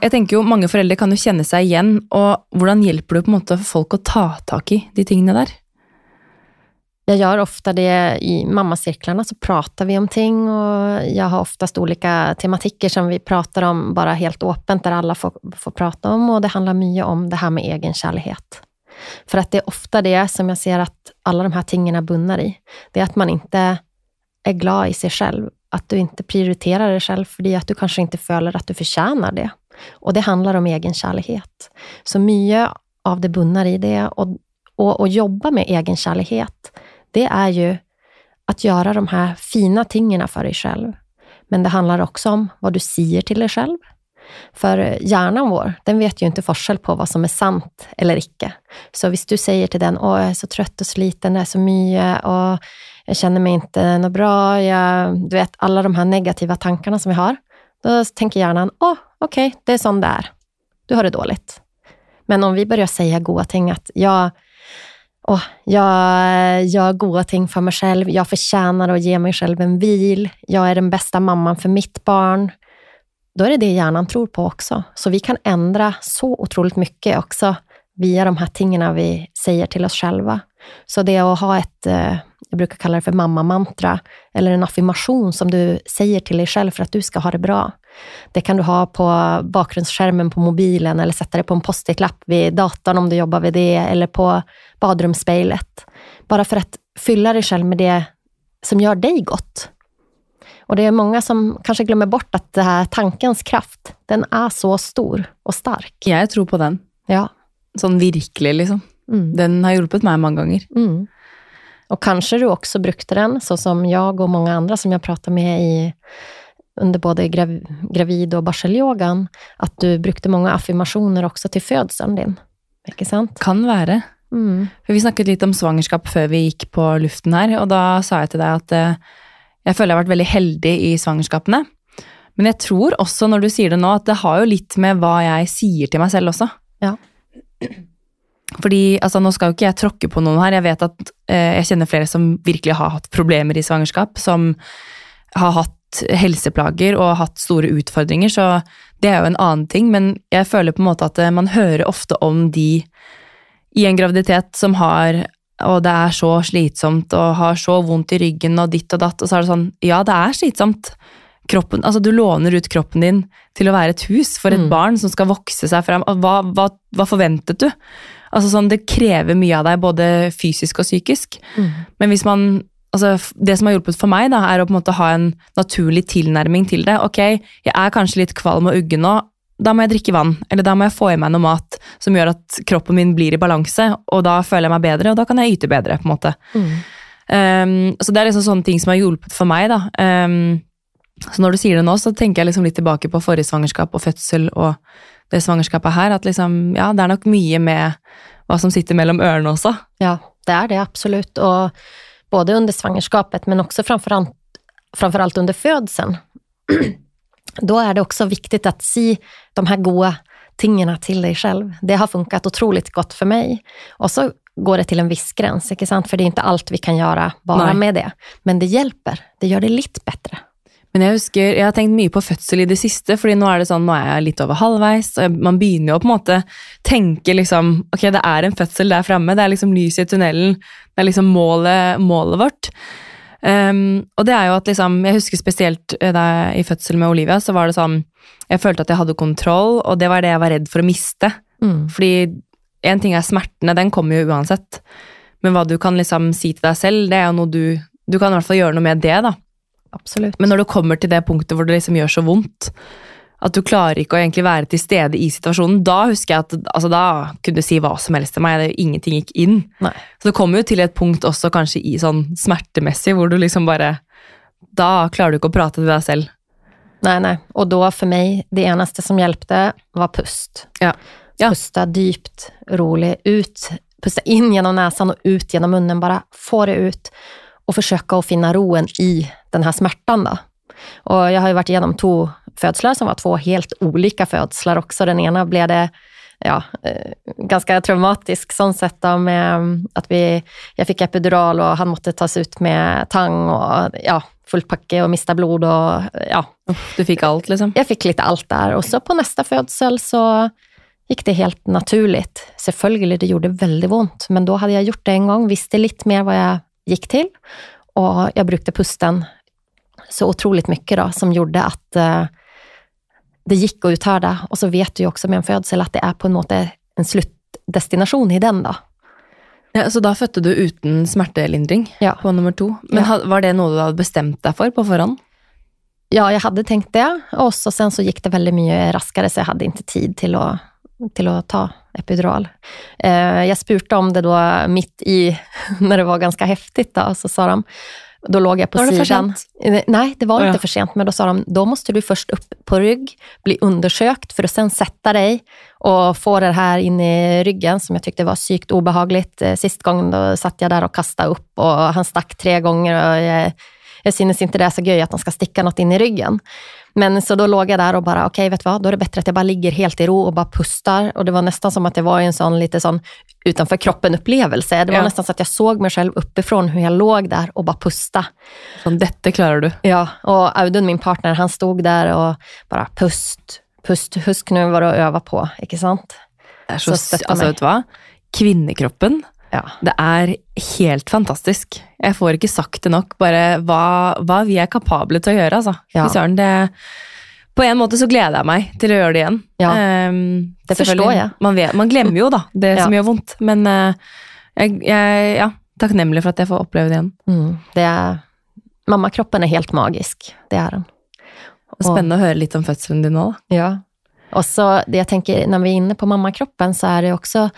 Jeg tenker jo Mange foreldre kan jo kjenne seg igjen, og hvordan hjelper du på en måte folk å ta tak i de tingene der? Jag gör ofta det i mammacirklarna, så pratar vi om ting och jag har oftast olika tematiker som vi pratar om bara helt öppet, där alla får, får prata om och det handlar mycket om det här med egenkärlighet. För att det är ofta det som jag ser att alla de här tingen bunnar i. Det är att man inte är glad i sig själv. Att du inte prioriterar dig själv för att du kanske inte följer att du förtjänar det. Och det handlar om egenkärlighet. Så mycket av det bunnar i det. Och, och, och jobba med egenkärlighet, det är ju att göra de här fina tingen för dig själv. Men det handlar också om vad du säger till dig själv. För hjärnan vår, den vet ju inte forskel på vad som är sant eller icke. Så om du säger till den, åh jag är så trött och sliten, det är så mycket och jag känner mig inte något bra, jag, du vet alla de här negativa tankarna som vi har. Då tänker hjärnan, åh okej, okay, det är sån det är. Du har det dåligt. Men om vi börjar säga goda ting, att jag, åh, jag gör goda ting för mig själv, jag förtjänar att ge mig själv en vil, jag är den bästa mamman för mitt barn, då är det det hjärnan tror på också. Så vi kan ändra så otroligt mycket också via de här tingen vi säger till oss själva. Så det att ha ett, eh, jag brukar kalla det för mammamantra, eller en affirmation som du säger till dig själv för att du ska ha det bra. Det kan du ha på bakgrundsskärmen på mobilen eller sätta det på en post-it-lapp vid datorn om du jobbar vid det, eller på badrumsspeglet. Bara för att fylla dig själv med det som gör dig gott. Och det är många som kanske glömmer bort att det här tankens kraft, den är så stor och stark. Jeg tror på den. Ja. Sånn virkelig, liksom. Mm. Den har hjulpet meg mange ganger. Mm. Och kanske du också brukte den, så som jag och många andra som jag pratar med i, under både grav, gravid och barselyogan, att du brukte många affirmationer också till födseln din. Ikke sant? Kan være. Mm. For vi snakket litt om svangerskap før vi gikk på luften her, og da sa jeg til deg at eh, jeg føler jeg har vært veldig heldig i svangerskapene. Men jeg tror også, når du sier det nå, at det har jo litt med hva jeg sier til meg selv også. Ja. Fordi, altså Nå skal jo ikke jeg tråkke på noen her. Jeg vet at eh, jeg kjenner flere som virkelig har hatt problemer i svangerskap. Som har hatt helseplager og hatt store utfordringer, så det er jo en annen ting. Men jeg føler på en måte at eh, man hører ofte om de i en graviditet som har og det er så slitsomt og har så vondt i ryggen og ditt og datt, og så er det sånn Ja, det er slitsomt. Kroppen, altså Du låner ut kroppen din til å være et hus for et Mm. barn som skal vokse seg frem. Og Hva, hva, hva forventet du? Altså sånn, Det krever mye av deg, både fysisk og psykisk. Mm. Men hvis man altså Det som har hjulpet for meg, da, er å på en måte ha en naturlig tilnærming til det. Ok, jeg er kanskje litt kvalm og uggen nå. Da må jeg drikke vann, eller da må jeg få i meg noe mat som gjør at kroppen min blir i balanse, og da føler jeg meg bedre, og da kan jeg yte bedre. på en måte. Mm. Um, så det er liksom sånne ting som har hjulpet for meg. da. Um, så når du sier det nå, så tenker jeg liksom litt tilbake på forrige svangerskap og fødsel og det svangerskapet her. At liksom, ja, det er nok mye med hva som sitter mellom ørene også. Ja, det är det absolut. Och både under svangerskapet men också framförallt, framförallt under födseln. Då är det också viktigt att se de här goda tingen till dig själv. Det har funkat otroligt gott för mig. Och så går det till en viss gräns, inte sant? för det är inte allt vi kan göra bara Nej. med det. Men det hjälper. Det gör det lite bättre. Men jeg husker, jeg har tenkt mye på fødsel i det siste, fordi nå er det sånn, nå er jeg litt over halvveis, og man begynner jo å på en måte tenke liksom, ok, det er en fødsel der fremme, det er liksom lys i tunnelen, det er liksom målet, målet vårt. Um, og det er jo at liksom, jeg husker spesielt eh, da jeg, i fødsel med Olivia, så var det sånn, jeg følte at jeg hadde kontroll, og det var det jeg var redd for å miste. Mm. Fordi en ting er smertene, den kommer jo uansett. Men hva du kan liksom si til deg selv, det er jo noe du, du kan i hvert fall gjøre noe med det da. Absolut. Men når du kommer til det punktet hvor det liksom gjør så vondt, at du klarer ikke å egentlig være til stede i situasjonen, da husker jeg at altså da kunne du si hva som helst til meg, det, ingenting gikk inn. Nej. Så det kommer jo til et punkt også kanskje i sånn smertemessig, hvor du liksom bare, da klarer du ikke å prate til deg selv. Nej, nej. Och då för mig, det enaste som hjälpte var pust. Ja. Ja. Pusta djupt, rolig, ut. Pusta in genom näsan och ut genom munnen. Bara få det ut. Och försöka att finna roen i den här smärtan. Då. Och jag har ju varit igenom två födslar som var två helt olika födslar också. Den ena blev det ja, eh, ganska traumatisk sånn sett da, med mm, at vi, jeg fikk epidural og han måtte tas ut med tang og ja, fullt pakke og mista blod og ja. Du fikk alt, liksom? Jeg fikk litt alt der. Og så på neste fødsel så gikk det helt naturligt. Selvfølgelig, det gjorde veldig vondt, men da hadde jeg gjort det en gang, visste litt mer hva jeg gikk til, og jeg brukte pusten så otroligt mye da, som gjorde at uh, det gikk å uthärda. Og så vet du jo også med en fødsel at det er på en måte en sluttdestinasjon i den, da. Ja, så da fødte du uten smertelindring Ja. på nummer to. Men Ja. var det noe du hadde bestemt deg for på forhånd? Ja, jeg hadde tenkt det, og så sen så gikk det veldig mye raskere, så jeg hadde ikke tid til å, til å ta epidural. Eh, jeg spurte om det da midt i, [laughs] når det var ganske heftigt, da, så sa de, da låg jeg på Var det sidan. sent? Nej, det var ja. inte för sent, men då sa de, då måste du först upp på rygg, bli undersökt för att sen sätta dig och få det här in i ryggen som jag tyckte var psykt obehagligt. Eh, Sist gången då satt jag där och kastade upp och han stack tre gånger och jag, jag synes inte det är så göj att han ska sticka något in i ryggen. Men så då låg jag där och bara, okej, vet du vad, då är det bättre att jag bara ligger helt i ro och bara pustar. Och det var nästan som att jag var en sån lite sån utanför kroppen-upplevelse. Det var Ja. nästan så att jag såg mig själv uppifrån hur jag låg där och bara pusta. Sånn, dette klarer du. Ja, og Audun, min partner, han stod der og bare pust, pust, husk nå hva du øver på, ikke sant? Det er så, Så meg. vet du hva? Kvinnekroppen, Ja. det er helt fantastisk. Jeg får ikke sagt det nok, bare hva, hva vi er kapable til å gjøre, altså. Ja. Søren, det På en måte så gleder jeg meg til å gjøre det igjen. Ja. Ehm, Det forstår jeg. Man, vet, man glemmer jo, da, det [laughs] Ja. som gjør vondt. Men eh, jeg, jeg ja, takknemlig for at jeg får oppleve det igjen. Mm, det er, mammakroppen er helt magisk, det er den. Og Spennende å høre litt om fødselen din nå, da. Ja. Och så det jag tänker, när vi är inne på mammakroppen så är det också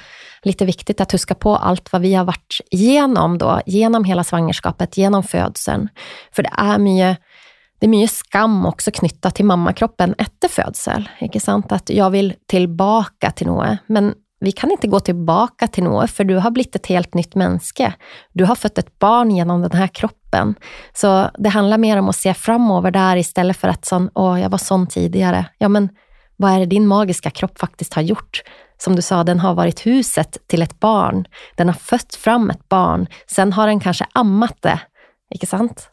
lite viktigt att huska på allt vad vi har varit igenom då, genom hela svangerskapet, genom födseln. För det är mycket, det är mycket skam också knyttat till mammakroppen efter födsel. Inte sant? Att jag vill tillbaka till något, men vi kan inte gå tillbaka till något, för du har blivit ett helt nytt mänske. Du har fött ett barn genom den här kroppen. Så det handlar mer om att se framover där istället för att sån, åh, jag var sån tidigare. Ja, men vad är det din magiska kropp faktiskt har gjort? Som du sa, den har varit huset till ett barn. Den har fött fram ett barn. Sen har den kanske ammat det. Ikke sant?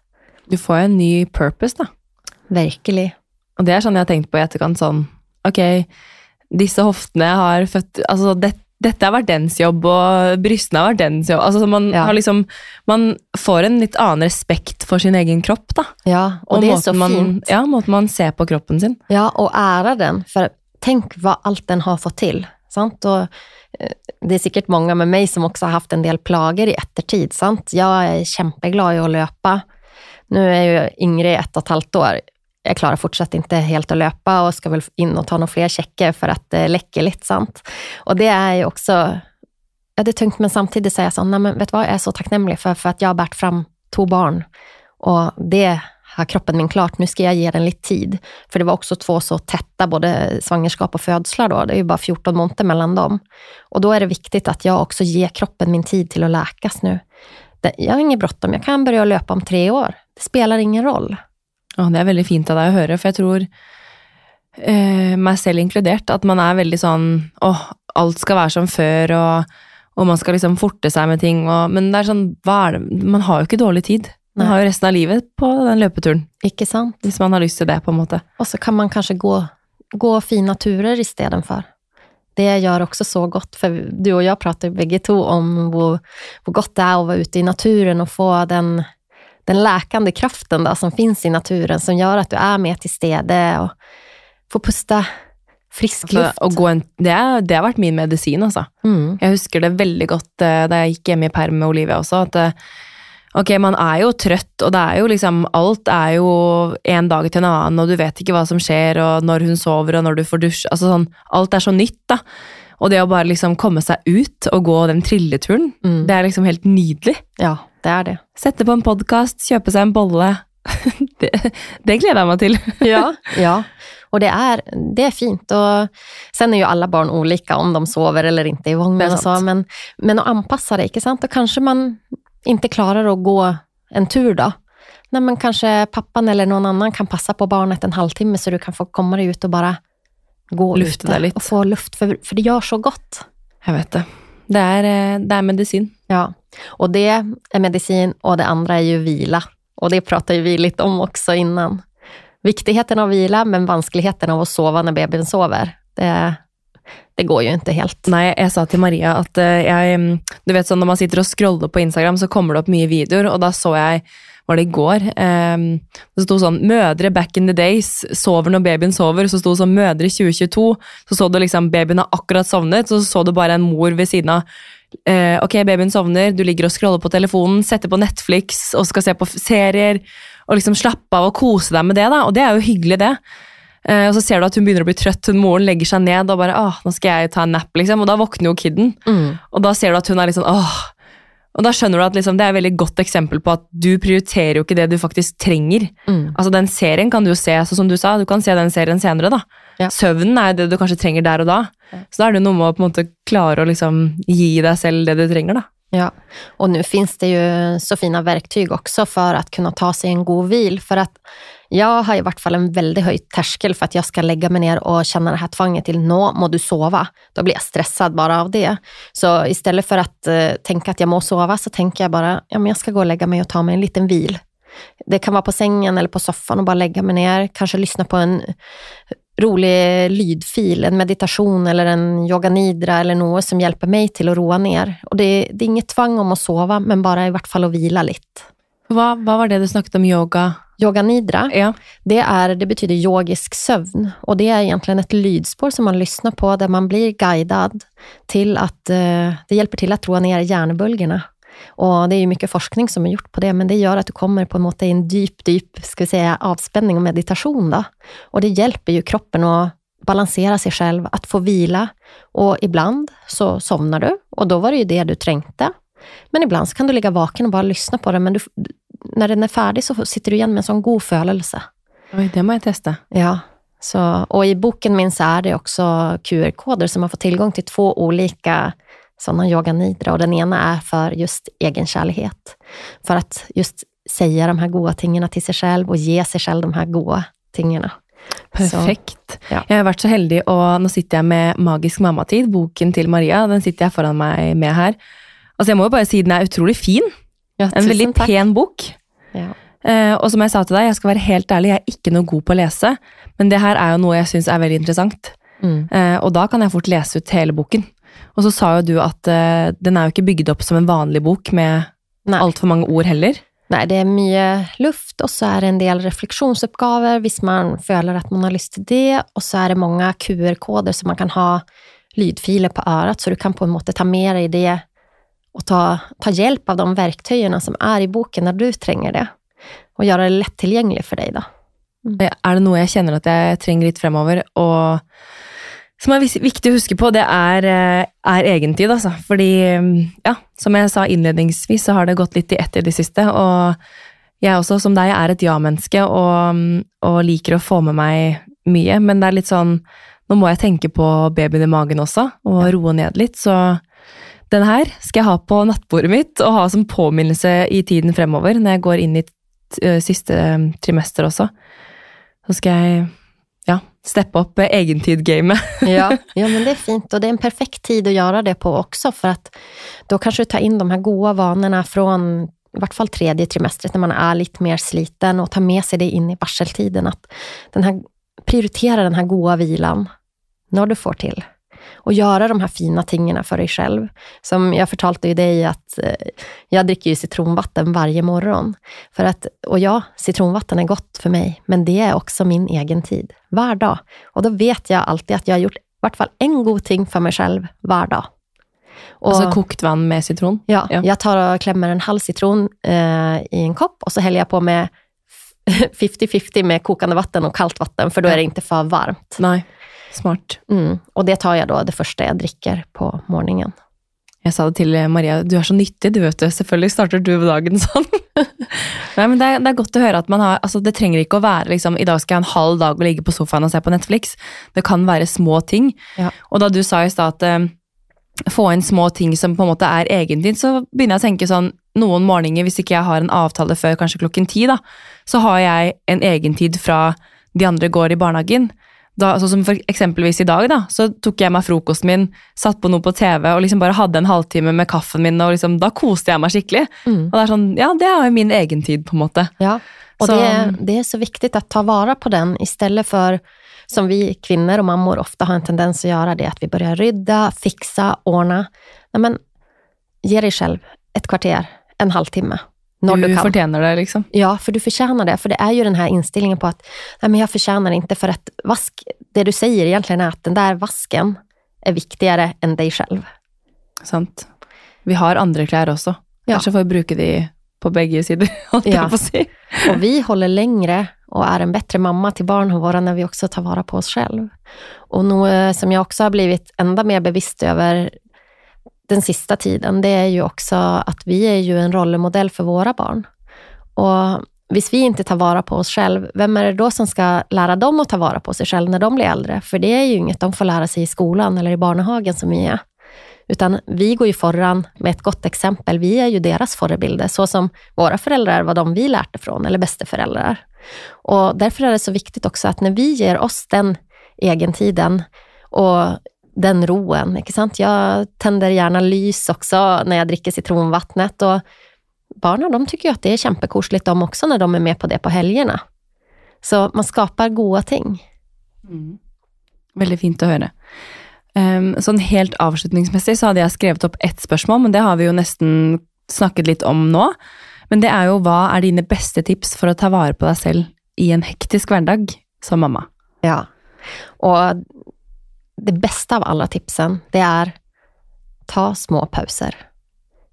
Du får en ny purpose, da. Virkelig. Og det er sånn jeg har tenkt på i etterkant, sånn Ok, disse hoftene har født Altså, det, dette har vært dens jobb, og brystene har vært dens jobb. Altså, man Ja. har liksom Man får en litt annen respekt for sin egen kropp, da. Ja, och det är så man, fint. Ja, måten man ser på kroppen sin. Ja, och ära den. För tänk vad allt den har fått till. Sant? Och, eh, det är säkert många med mig som också har haft en del plager i eftertid. Sant? Jag är kämpeglad i att löpa. Nu är jag yngre i ett och ett halvt år. Jag klarar fortsatt inte helt att löpa och ska väl in och ta några fler checker för att det läcker lite. Sant? Och det är ju också, ja det är tungt men samtidigt säger jag så, nej men vet du vad, jag är så tacknämlig för, för att jag har bärt fram två barn. Och det har kroppen min klart, nu ska jag ge den lite tid. För det var också två så tätta, både svangerskap och födslar då. Det är ju bara 14 månader mellan dem. Och då är det viktigt att jag också ger kroppen min tid till att läkas nu. Jag har inget bråttom, jag kan börja löpa om tre år. Det spelar ingen roll. Ja, det är väldigt fint av dig att höra, för jag tror, eh, mig själv inkluderat, att man är väldigt sån, åh, allt ska vara som förr och, och man ska liksom forta sig med ting, Och, men det är sån, det? Man har ju inte dålig tid. Man har jo resten av livet på den løpeturen, Ikke sant? hvis man har lyst til det, på en måte. Och så kan man kanske gå, gå fina turer istället för. Det gör också så gott, för du och jag pratar ju bägge två om hur, hur gott det är att vara ute i naturen och få den, den läkande kraften då, som finns i naturen, som gör att du är mer till stede och får pusta frisk Altså, luft. å gå en, det, det har vært min medisin, altså. Mm. Jeg husker det veldig godt eh, da jeg gikk hjemme i perm med Olivia også, at eh, ok, man er jo trøtt, og det er jo liksom, alt er jo en dag til en annen, og du vet ikke hva som skjer, og når hun sover, og når du får dusj, altså sånn, alt er så nytt da. Og det å bare liksom komme seg ut og gå den trilleturen, Mm. det er liksom helt nydelig. Ja, det är det. Sette på en podcast, kjøpe seg en bolle. [laughs] det, det gleder jeg meg til. Ja, [laughs] ja. Och det är, det är fint. Och sen är ju alla barn olika om de sover eller inte i vagnen. är Och men, men att anpassa det, inte sant? Och kanske man inte klarar att gå en tur då. Nej, men kanske pappan eller någon annan kan passa på barnet en halvtimme så du kan få komma dig ut och bara gå ute litt. och få luft, för, för det gör så gott. Jeg vet det. Det er, eh, det er medisin. Ja, och det är medicin och det andra är ju vila. Och det pratar ju vi lite om också innan. Viktigheten av vila, men vanskligheten av att sova när bebisen sover. Det, det går ju inte helt. Nej, jag sa till Maria att eh, jag, mm, Du vet så när man sitter och scrollar på Instagram, så kommer det upp mycket videor och då såg jag, var det igår. Um, ehm, det stod sånn 'Mødre back in the days sover når babyen sover'. Så stod det sånn 'Mødre 2022'. Så så du liksom babyen har akkurat sovnet, så så du bare en mor ved siden av. Eh, ok, babyen sovner, du ligger og scroller på telefonen, setter på Netflix og skal se på serier. Og liksom slappe av og kose deg med det, da. Og det er jo hyggelig, det. Eh, og så ser du at hun begynner å bli trøtt, hun moren legger seg ned og bare åh, nå skal jeg ta en nap, liksom. Og da våkner jo kiden. Mm. Og da ser du at hun er litt sånn åh. Og da skjønner du at liksom, det er et veldig godt eksempel på at du prioriterer jo ikke det du faktisk trenger. Mm. Altså Den serien kan du jo se, så som du sa, du kan se den serien senere. da. Ja. Søvnen er det du kanskje trenger der og da. Ja. Så da er det noe med å på en måte klare å liksom gi deg selv det du trenger. da. Ja, och nu finns det ju så fina verktyg också för att kunna ta sig en god vil. För att jag har i vart fall en väldigt höjd tärskel för att jag ska lägga mig ner och känna det här tvanget till nå må du sova. Då blir jag stressad bara av det. Så istället för att eh, tänka att jag må sova så tänker jag bara, ja men jag ska gå och lägga mig och ta mig en liten vil. Det kan vara på sängen eller på soffan och bara lägga mig ner, kanske lyssna på en rolig lydfil, en meditation eller en yoga nidra eller något som hjälper mig till att roa ner. Och det, det är inget tvång om att sova, men bara i vart fall att vila lite. Hva, hva var det du snakket om yoga? Yoga nidra, Ja. det, är, det betyder yogisk sömn och det är egentligen ett lydspår som man lyssnar på där man blir guidad till att eh, det hjälper till att roa ner hjärnbölgerna. Och det är ju mycket forskning som är gjort på det, men det gör att du kommer på en måte i en djup, djup ska vi säga, avspänning och meditation. Då. Och det hjälper ju kroppen att balansera sig själv, att få vila. Och ibland så somnar du och då var det ju det du trängte. Men ibland så kan du ligga vaken och bara lyssna på det, men du, när den är färdig så sitter du igen med en sån god følelse. Oi, det må jeg teste. Ja, så, och i boken min så är det också QR-koder så man får tillgång till två olika sådana yoga nidra och den ena är för just egenkärlighet. För att just säga de här goda tingarna till sig själv och ge sig själv de här goda tingarna. Perfekt. ja. Jeg har vært så heldig, og nå sitter jeg med Magisk mammatid, boken til Maria. Den sitter jeg foran meg med her. Altså Jeg må jo bare si den er utrolig fin. Ja, En veldig tusen tack. pen bok. Ja. Eh, og som jeg sa til deg, jeg skal være helt ærlig, jeg er ikke noe god på å lese. Men det her er jo noe jeg syns er veldig interessant. Mm. Eh, og da kan jeg fort lese ut hele boken. Og så sa jo du at eh, den er jo ikke bygd opp som en vanlig bok med Nej. altfor mange ord heller. Nej, det är mycket luft och så är det en del reflektionsuppgaver hvis man føler att man har lust till det. Och så är det många QR-koder så man kan ha lydfiler på örat så du kan på en måte ta med dig det och ta, ta hjälp av de verktygen som är i boken när du tränger det. Och göra det lättillgängligt för dig. Då. Eh, Er det noe jeg kjenner at jeg trenger litt fremover, og som er viktig å huske på, det er, eh, er egentid, altså. Fordi, mm, ja, som jeg sa innledningsvis, så har det gått litt i ett i det siste. Og jeg også, som deg, er et ja-menneske og, mm, og liker å få med meg mye. Men det er litt sånn Nå må jeg tenke på babyen i magen også, og roe ned litt. Så den her skal jeg ha på nattbordet mitt og ha som påminnelse i tiden fremover, når jeg går inn i ø, siste ø, trimester også. Så skal jeg steppa upp egentid-gamet. [laughs] Ja, ja, men det är fint och det är en perfekt tid att göra det på också för att då kanske du tar in de här goda vanorna från i vart fall tredje trimestret när man är lite mer sliten och tar med sig det in i varseltiden. Att den här, prioritera den här goda vilan när du får till. Och göra de här fina tingarna för dig själv. Som jag förtalte ju dig att eh, jag dricker ju citronvatten varje morgon. För att, och ja, citronvatten är gott för mig, men det är också min egen tid. Var dag. Och då vet jag alltid att jag har gjort i vart fall en god ting för mig själv var dag. Och, Altså kokt vann med sitron. ja, ja. Jag tar och klämmer en halv citron eh, i en kopp och så häller jag på med [laughs] 50-50 med kokande vatten och kallt vatten, för då Ja. är det inte för varmt. Nei, smart. Mm. Och det tar jag då det första jag dricker på morgonen. Jeg sa det til ø, Maria, du er så nyttig, du vet du. Selvfølgelig starter du dagen [laughs] sånn. Nei, men det er, det er godt å høre at man har altså Det trenger ikke å være liksom, i dag skal jeg ha en halv dag og ligge på sofaen og se på Netflix. Det kan være små ting. Ja. Og da du sa i stad at ø, få inn små ting som på en måte er egentid, så begynner jeg å tenke sånn noen morgener, hvis ikke jeg har en avtale før kanskje klokken ti, da, så har jeg en egentid fra de andre går i barnehagen. Da, sånn som for eksempelvis i dag, da, så tok jeg meg frokosten min, satt på noe på TV og liksom bare hadde en halvtime med kaffen min, og liksom, da koste jeg meg skikkelig. Mm. Og det er sånn, ja, det er jo min egen tid, på en måte. Ja, och Så- det, är, det är så viktigt att ta vara på den istället för, som vi kvinnor och mammor ofta har en tendens att göra, det att vi börjar rydda, fixa, ordna. Nej, men, ge dig själv ett kvarter, en halvtimme, när du, Du kan. fortjener det, liksom. Ja, för du förtjänar det. För det är ju den här inställningen på att nej, men jag förtjänar inte för att vask, det du säger egentligen är att den där vasken är viktigare än dig själv. Sant. Vi har andre klær også. Ja. Kanskje får vi bruke de på holdt [laughs] jeg Ja. Och vi håller längre och är en bättre mamma till barnen våra när vi också tar vara på oss själv. Och något som jag också har blivit ända mer bevisst över den sista tiden, det är ju också att vi är ju en rollemodell för våra barn. Och visst vi inte tar vara på oss själv, vem är det då som ska lära dem att ta vara på sig själv när de blir äldre? För det är ju inget de får lära sig i skolan eller i barnehagen som vi är. Utan vi går ju föran med ett gott exempel. Vi är ju deras förebilder, så som våra föräldrar var de vi lärde från, eller bästeföräldrar. Och därför är det så viktigt också att när vi ger oss den egentiden och den roen, inte sant? Jag tänder gärna lys också när jag dricker citronvattnet och barnen de tycker ju att det är kämpekorsligt de också när de är med på det på helgerna. Så man skapar goda ting. Veldig fint å høre. Um, sånn helt avslutningsmessig så hadde jeg skrevet opp ett spørsmål, men det har vi jo nesten snakket litt om nå. Men det er jo hva er dine beste tips for å ta vare på deg selv i en hektisk hverdag som mamma? Ja. Och det bästa av alla tipsen, det är ta små pauser.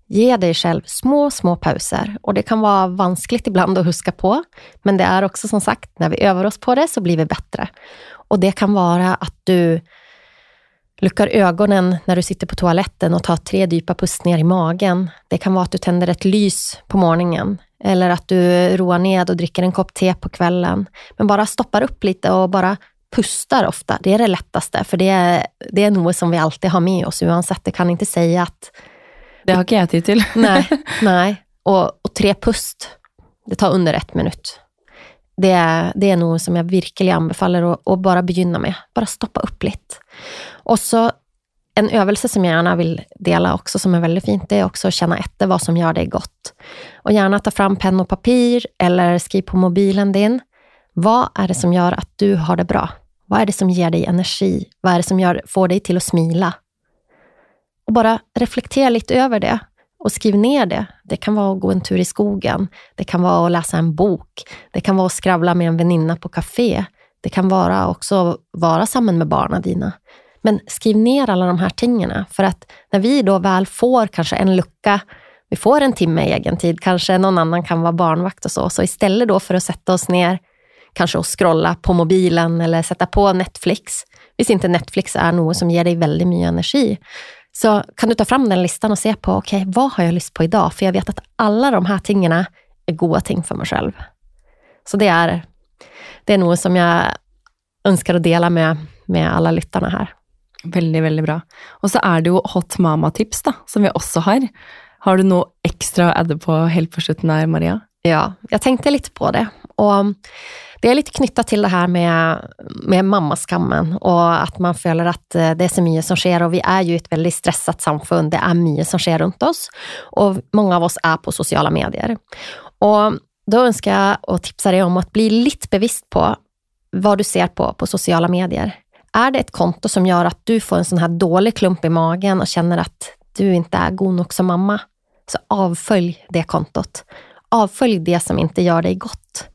Ge dig själv små, små pauser. Och det kan vara vanskligt ibland att huska på, men det är också som sagt, när vi övar oss på det så blir vi bättre. Och det kan vara att du luckar ögonen när du sitter på toaletten och tar tre djupa pustningar i magen. Det kan vara att du tänder ett lys på morgonen eller att du roar ned och dricker en kopp te på kvällen. Men bara stoppar upp lite och bara pustar ofta. Det är det lättaste, för det är, det är något som vi alltid har med oss oavsett. Det kan inte säga att Det har ikke jeg tid til. nej, [laughs] nej. Och, och tre pust, det tar under ett minut. Det är, det är något som jag verkligen anbefaller att, att bara begynna med. Bara stoppa upp lite. Och så en övelse som jag gärna vill dela också, som är väldigt fint, det är också att känna efter vad som gör dig gott. Och gärna ta fram penna och papper eller skriv på mobilen din. Vad är det som gör att du har det bra? Vad är det som ger dig energi? Vad är det som gör, får dig till att smila? Och bara reflektera lite över det och skriv ner det. Det kan vara att gå en tur i skogen. Det kan vara att läsa en bok. Det kan vara att skravla med en väninna på café. Det kan vara också att vara samman med barnen dina. Men skriv ner alla de här tingen, för att när vi då väl får kanske en lucka, vi får en timme egen tid, kanske någon annan kan vara barnvakt och så, så istället då för att sätta oss ner, kanske och scrolla på mobilen eller sätta på Netflix, hvis inte Netflix är något som ger dig väldigt mycket energi, så kan du ta fram den listan och se på, okej, vad har jag lust på idag? För jag vet att alla de här tingarna är goda ting för mig själv. Så det är, det är något som jag önskar att dela med, med alla lyttarna här. Veldig, veldig bra. Og så er det jo Hot Mama-tips, som vi også har. Har du noe ekstra å adde på helt på slutten her, Maria? Ja, jag tänkte lite på det. Och det är lite knyttat till det här med, med mammaskammen och att man följer att eh, det är så mycket som sker och vi är ju ett väldigt stressat samfund. Det är mycket som sker runt oss och många av oss är på sociala medier. Och då önskar jag och tipsar dig om att bli lite bevisst på vad du ser på på sociala medier. Är det ett konto som gör att du får en sån här dålig klump i magen och känner att du inte är god nog som mamma, så avfölj det kontot. Avfölj det som inte gör dig gott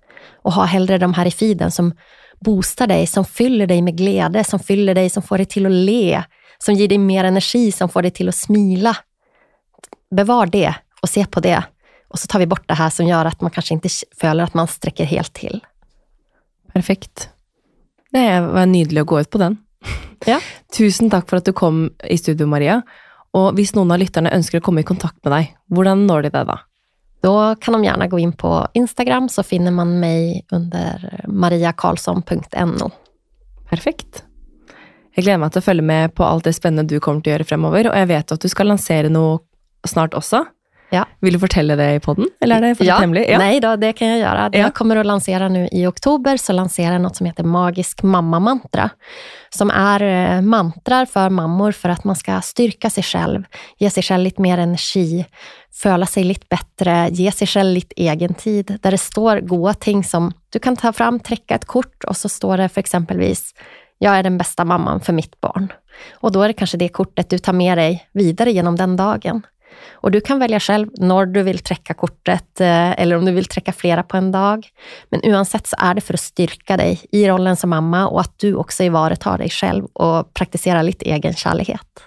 och ha hellre de här i feeden som boostar dig, som fyller dig med glädje, som fyller dig, som får dig till att le, som ger dig mer energi, som får dig till att smila. Bevar det och se på det. Och så tar vi bort det här som gör att man kanske inte føler att man sträcker helt till. Perfekt. Det var nydelig å gå ut på den. Ja. [laughs] Tusen takk for at du kom i studio, Maria. Og hvis noen av lytterne ønsker å komme i kontakt med deg, hvordan når de det da? Då kan de gärna gå in på Instagram så finner man mig under mariakarlsson.no. Perfekt. Jag gleder meg til å følge med på allt det spännande du kommer att göra framöver och jag vet att du ska lansera noe snart också. Ja. Vill du fortelle det i podden, eller är det ja. hemligt? Ja. Nej då, det kan jag göra. Ja. Jag kommer att lansera nu i oktober, så lanserar jag något som heter Magisk mamma-mantra. Som är eh, mantrar för mammor för att man ska styrka sig själv, ge sig själv lite mer energi, föla sig lite bättre, ge sig själv lite egen tid. Där det står goda ting som du kan ta fram, träcka ett kort och så står det för exempelvis jag är den bästa mamman för mitt barn. Och då är det kanske det kortet du tar med dig vidare genom den dagen. Och du kan välja själv när du vill träcka kortet eh, eller om du vill träcka flera på en dag. Men oavsett så är det för att styrka dig i rollen som mamma och att du också ivaretar dig själv och praktiserar lite egen kärlighet.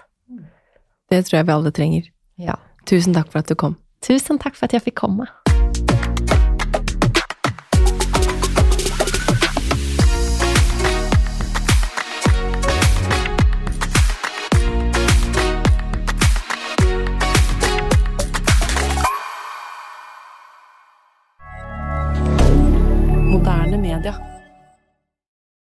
Det tror jag vi alla tränger. Ja. Tusen tack för att du kom. Tusen tack för att jag fick komma. Spider.